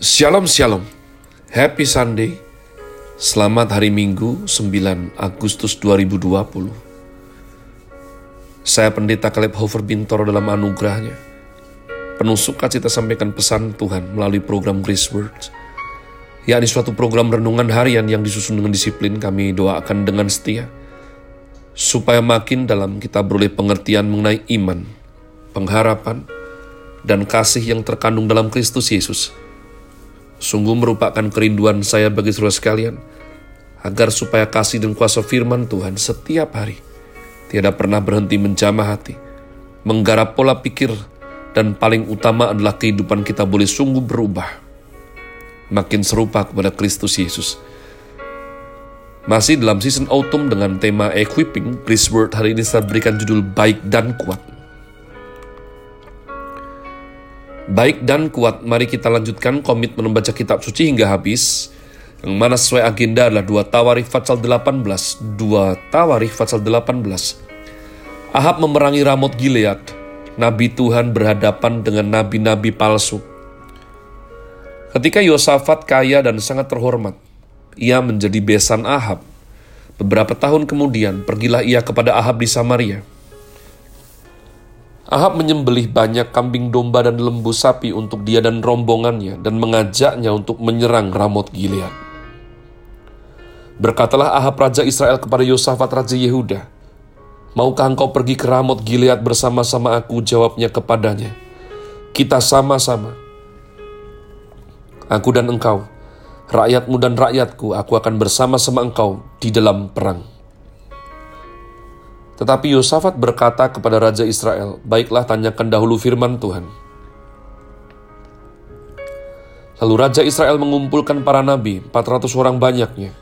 Shalom Shalom. Happy Sunday. Selamat hari Minggu 9 Agustus 2020 Saya Pendeta Caleb Hofer Bintoro dalam anugerahnya. Penuh sukacita sampaikan pesan Tuhan melalui program Grace Words. Yakni suatu program renungan harian yang disusun dengan disiplin kami doakan dengan setia. Supaya makin dalam kita beroleh pengertian mengenai iman, pengharapan, dan kasih yang terkandung dalam Kristus Yesus Sungguh merupakan kerinduan saya bagi saudara sekalian, agar supaya kasih dan kuasa firman Tuhan setiap hari tidak pernah berhenti menjamah hati, menggarap pola pikir, dan paling utama adalah kehidupan kita boleh sungguh berubah, makin serupa kepada Kristus Yesus. Masih dalam season autumn dengan tema equipping, Chris Word hari ini saya berikan judul baik dan kuat. Baik dan kuat, mari kita lanjutkan komitmen membaca kitab suci hingga habis. Yang mana sesuai agenda adalah 2 Tawarikh pasal 18. 2 Tawarikh pasal 18. Ahab memerangi Ramot Gilead. Nabi Tuhan berhadapan dengan nabi-nabi palsu. Ketika Yosafat kaya dan sangat terhormat, ia menjadi besan Ahab. Beberapa tahun kemudian, pergilah ia kepada Ahab di Samaria Ahab menyembelih banyak kambing domba dan lembu sapi untuk dia dan rombongannya dan mengajaknya untuk menyerang Ramot Gilead. Berkatalah Ahab Raja Israel kepada Yosafat Raja Yehuda, Maukah engkau pergi ke Ramot Gilead bersama-sama aku? Jawabnya kepadanya, Kita sama-sama. Aku dan engkau, rakyatmu dan rakyatku, aku akan bersama-sama engkau di dalam perang. Tetapi Yosafat berkata kepada Raja Israel, Baiklah tanyakan dahulu firman Tuhan. Lalu Raja Israel mengumpulkan para nabi, 400 orang banyaknya.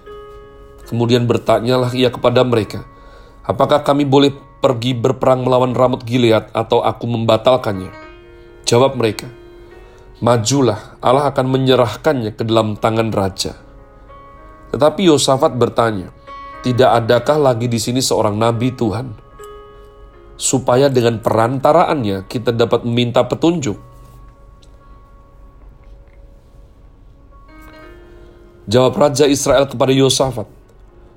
Kemudian bertanyalah ia kepada mereka, Apakah kami boleh pergi berperang melawan Ramut Gilead atau aku membatalkannya? Jawab mereka, Majulah, Allah akan menyerahkannya ke dalam tangan raja. Tetapi Yosafat bertanya, tidak adakah lagi di sini seorang nabi Tuhan? Supaya dengan perantaraannya kita dapat meminta petunjuk. Jawab Raja Israel kepada Yosafat,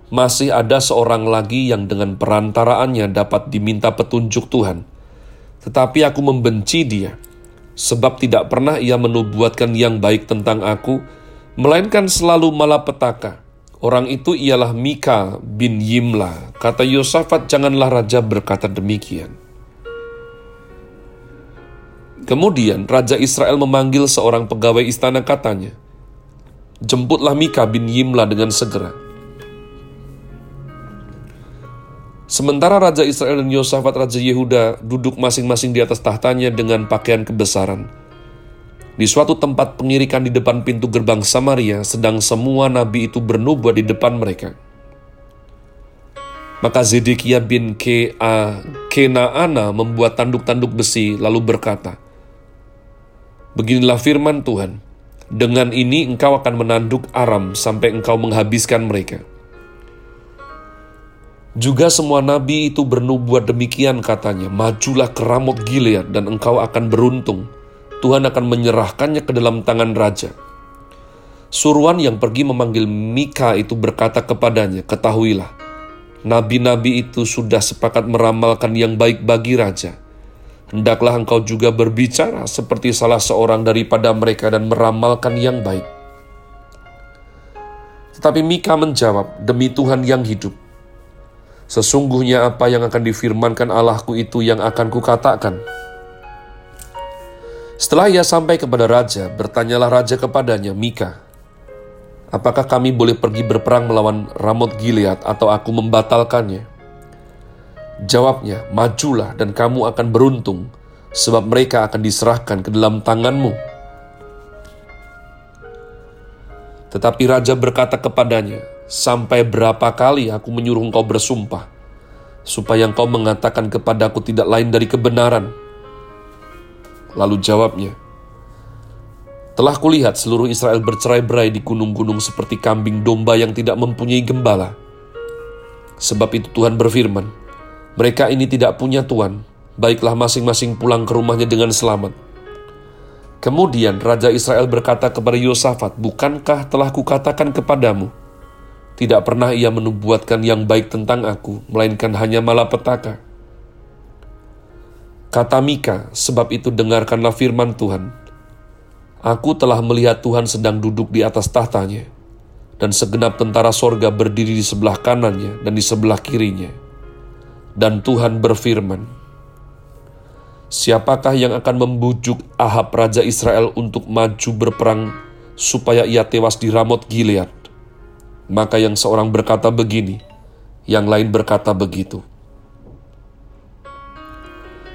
masih ada seorang lagi yang dengan perantaraannya dapat diminta petunjuk Tuhan. Tetapi aku membenci dia, sebab tidak pernah ia menubuatkan yang baik tentang aku, melainkan selalu malapetaka Orang itu ialah Mika bin Yimla. Kata Yosafat, janganlah raja berkata demikian. Kemudian Raja Israel memanggil seorang pegawai istana katanya, Jemputlah Mika bin Yimla dengan segera. Sementara Raja Israel dan Yosafat Raja Yehuda duduk masing-masing di atas tahtanya dengan pakaian kebesaran, di suatu tempat pengirikan di depan pintu gerbang Samaria, sedang semua nabi itu bernubuat di depan mereka. Maka Zedekia bin Kea Kenaana membuat tanduk-tanduk besi lalu berkata, Beginilah firman Tuhan, dengan ini engkau akan menanduk Aram sampai engkau menghabiskan mereka. Juga semua nabi itu bernubuat demikian katanya, majulah ke Ramot Gilead dan engkau akan beruntung Tuhan akan menyerahkannya ke dalam tangan raja. Suruhan yang pergi memanggil Mika itu berkata kepadanya, Ketahuilah, nabi-nabi itu sudah sepakat meramalkan yang baik bagi raja. Hendaklah engkau juga berbicara seperti salah seorang daripada mereka dan meramalkan yang baik. Tetapi Mika menjawab, Demi Tuhan yang hidup, Sesungguhnya apa yang akan difirmankan Allahku itu yang akan kukatakan. Setelah ia sampai kepada raja, bertanyalah raja kepadanya, Mika, apakah kami boleh pergi berperang melawan Ramot Gilead atau aku membatalkannya? Jawabnya, majulah dan kamu akan beruntung, sebab mereka akan diserahkan ke dalam tanganmu. Tetapi raja berkata kepadanya, sampai berapa kali aku menyuruh engkau bersumpah, supaya engkau mengatakan kepadaku tidak lain dari kebenaran, Lalu jawabnya, Telah kulihat seluruh Israel bercerai-berai di gunung-gunung seperti kambing domba yang tidak mempunyai gembala. Sebab itu Tuhan berfirman, mereka ini tidak punya Tuhan, baiklah masing-masing pulang ke rumahnya dengan selamat. Kemudian Raja Israel berkata kepada Yosafat, Bukankah telah kukatakan kepadamu, tidak pernah ia menubuatkan yang baik tentang aku, melainkan hanya malapetaka. Kata Mika, sebab itu dengarkanlah firman Tuhan. Aku telah melihat Tuhan sedang duduk di atas tahtanya, dan segenap tentara sorga berdiri di sebelah kanannya dan di sebelah kirinya. Dan Tuhan berfirman, Siapakah yang akan membujuk Ahab Raja Israel untuk maju berperang supaya ia tewas di Ramot Gilead? Maka yang seorang berkata begini, yang lain berkata begitu.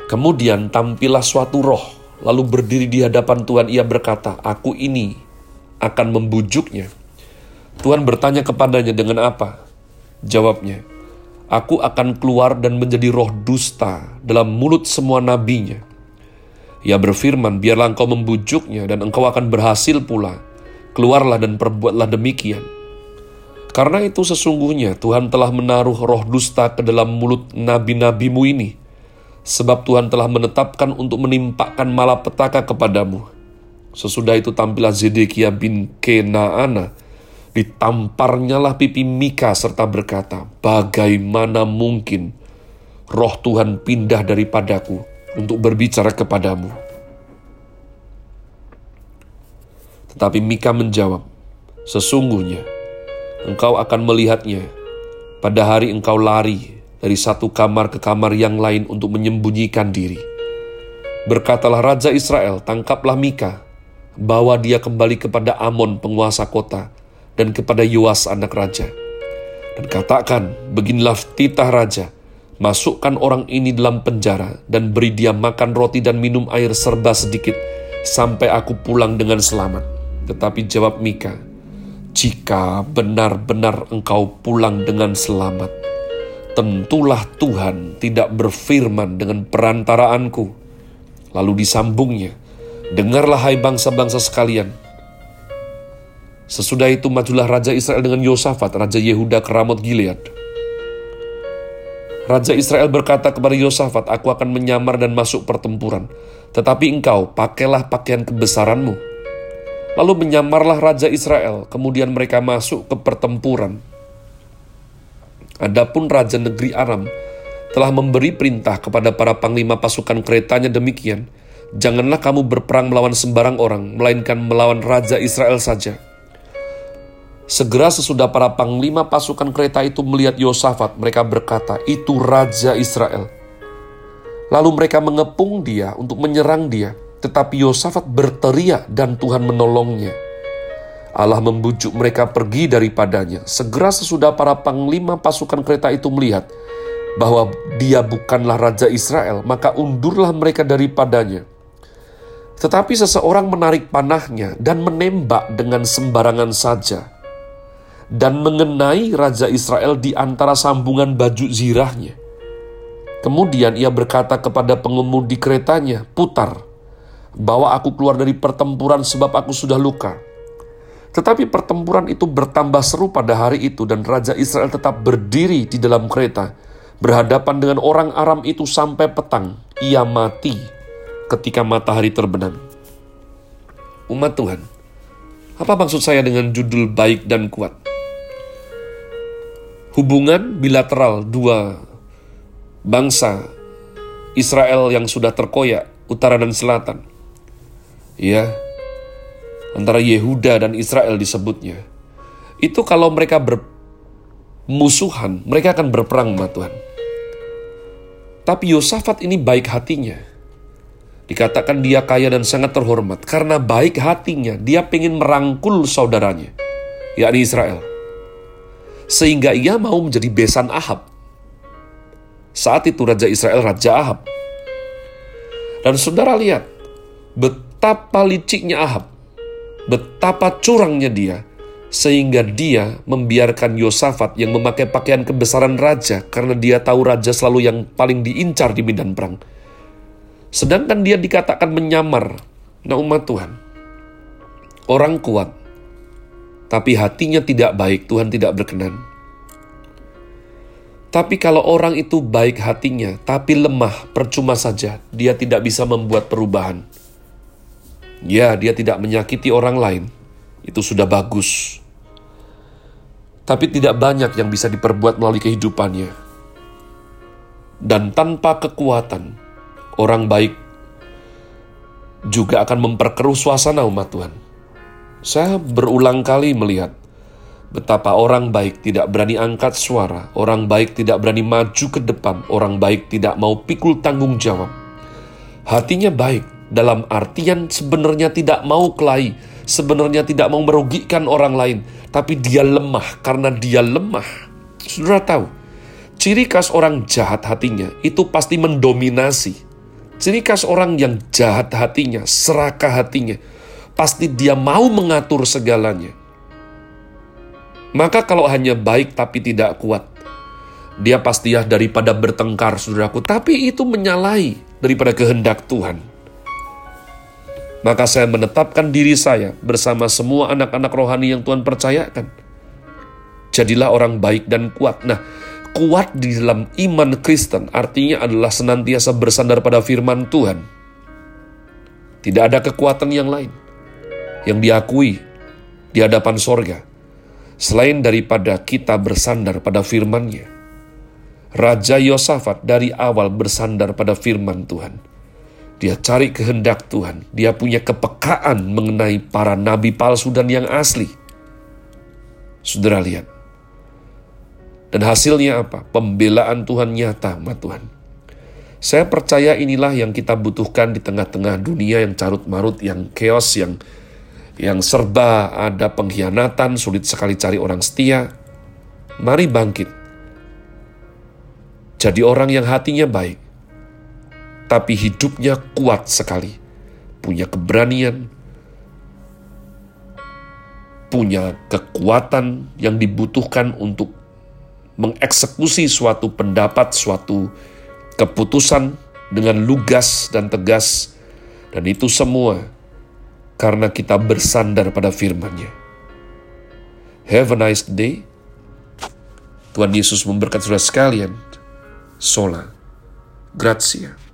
Kemudian tampillah suatu roh, lalu berdiri di hadapan Tuhan ia berkata, Aku ini akan membujuknya. Tuhan bertanya kepadanya dengan apa? Jawabnya, Aku akan keluar dan menjadi roh dusta dalam mulut semua nabinya. Ia berfirman, biarlah engkau membujuknya dan engkau akan berhasil pula. Keluarlah dan perbuatlah demikian. Karena itu sesungguhnya Tuhan telah menaruh roh dusta ke dalam mulut nabi-nabimu ini. Sebab Tuhan telah menetapkan untuk menimpakan malapetaka kepadamu. Sesudah itu tampillah Zedekia bin Kenaana, Ditamparnyalah pipi Mika serta berkata, Bagaimana mungkin roh Tuhan pindah daripadaku untuk berbicara kepadamu? Tetapi Mika menjawab, Sesungguhnya, engkau akan melihatnya pada hari engkau lari dari satu kamar ke kamar yang lain untuk menyembunyikan diri. Berkatalah Raja Israel, tangkaplah Mika, bawa dia kembali kepada Amon penguasa kota, dan kepada Yoas anak raja. Dan katakan, beginilah titah raja, masukkan orang ini dalam penjara dan beri dia makan roti dan minum air serba sedikit sampai aku pulang dengan selamat. Tetapi jawab Mika, jika benar-benar engkau pulang dengan selamat, tentulah Tuhan tidak berfirman dengan perantaraanku. Lalu disambungnya, dengarlah hai bangsa-bangsa sekalian, Sesudah itu majulah Raja Israel dengan Yosafat, Raja Yehuda ke Ramot Gilead. Raja Israel berkata kepada Yosafat, Aku akan menyamar dan masuk pertempuran. Tetapi engkau, pakailah pakaian kebesaranmu. Lalu menyamarlah Raja Israel, kemudian mereka masuk ke pertempuran. Adapun Raja negeri Aram telah memberi perintah kepada para panglima pasukan keretanya demikian, Janganlah kamu berperang melawan sembarang orang, melainkan melawan Raja Israel saja. Segera sesudah para panglima pasukan kereta itu melihat Yosafat, mereka berkata, "Itu raja Israel." Lalu mereka mengepung dia untuk menyerang dia, tetapi Yosafat berteriak dan Tuhan menolongnya. Allah membujuk mereka pergi daripadanya. Segera sesudah para panglima pasukan kereta itu melihat bahwa dia bukanlah raja Israel, maka undurlah mereka daripadanya. Tetapi seseorang menarik panahnya dan menembak dengan sembarangan saja dan mengenai Raja Israel di antara sambungan baju zirahnya. Kemudian ia berkata kepada pengemudi keretanya, "Putar, bawa aku keluar dari pertempuran sebab aku sudah luka." Tetapi pertempuran itu bertambah seru pada hari itu dan Raja Israel tetap berdiri di dalam kereta, berhadapan dengan orang Aram itu sampai petang. Ia mati ketika matahari terbenam. Umat Tuhan, apa maksud saya dengan judul baik dan kuat? hubungan bilateral dua bangsa Israel yang sudah terkoyak utara dan selatan. Ya, antara Yehuda dan Israel disebutnya. Itu kalau mereka bermusuhan, mereka akan berperang sama Tuhan. Tapi Yosafat ini baik hatinya. Dikatakan dia kaya dan sangat terhormat karena baik hatinya dia ingin merangkul saudaranya, yakni Israel sehingga ia mau menjadi besan Ahab. Saat itu Raja Israel Raja Ahab. Dan saudara lihat betapa liciknya Ahab, betapa curangnya dia, sehingga dia membiarkan Yosafat yang memakai pakaian kebesaran raja karena dia tahu raja selalu yang paling diincar di medan perang. Sedangkan dia dikatakan menyamar. Nah umat Tuhan, orang kuat tapi hatinya tidak baik, Tuhan tidak berkenan. Tapi kalau orang itu baik hatinya, tapi lemah, percuma saja, dia tidak bisa membuat perubahan. Ya, dia tidak menyakiti orang lain. Itu sudah bagus. Tapi tidak banyak yang bisa diperbuat melalui kehidupannya. Dan tanpa kekuatan, orang baik juga akan memperkeruh suasana umat Tuhan. Saya berulang kali melihat betapa orang baik tidak berani angkat suara, orang baik tidak berani maju ke depan, orang baik tidak mau pikul tanggung jawab. Hatinya baik, dalam artian sebenarnya tidak mau kelahi, sebenarnya tidak mau merugikan orang lain, tapi dia lemah karena dia lemah. Saudara tahu, ciri khas orang jahat hatinya itu pasti mendominasi. Ciri khas orang yang jahat hatinya, serakah hatinya, pasti dia mau mengatur segalanya. Maka kalau hanya baik tapi tidak kuat, dia pasti ya daripada bertengkar, saudaraku, tapi itu menyalahi daripada kehendak Tuhan. Maka saya menetapkan diri saya bersama semua anak-anak rohani yang Tuhan percayakan. Jadilah orang baik dan kuat. Nah, kuat di dalam iman Kristen artinya adalah senantiasa bersandar pada firman Tuhan. Tidak ada kekuatan yang lain yang diakui di hadapan sorga selain daripada kita bersandar pada firman-Nya. Raja Yosafat dari awal bersandar pada firman Tuhan dia cari kehendak Tuhan. Dia punya kepekaan mengenai para nabi palsu dan yang asli. Saudara lihat. Dan hasilnya apa? Pembelaan Tuhan nyata sama Tuhan. Saya percaya inilah yang kita butuhkan di tengah-tengah dunia yang carut marut, yang chaos, yang yang serba ada pengkhianatan, sulit sekali cari orang setia. Mari bangkit. Jadi orang yang hatinya baik, tapi hidupnya kuat sekali, punya keberanian, punya kekuatan yang dibutuhkan untuk mengeksekusi suatu pendapat, suatu keputusan dengan lugas dan tegas, dan itu semua karena kita bersandar pada firman-Nya. Have a nice day. Tuhan Yesus memberkati saudara sekalian. Sola. Grazie.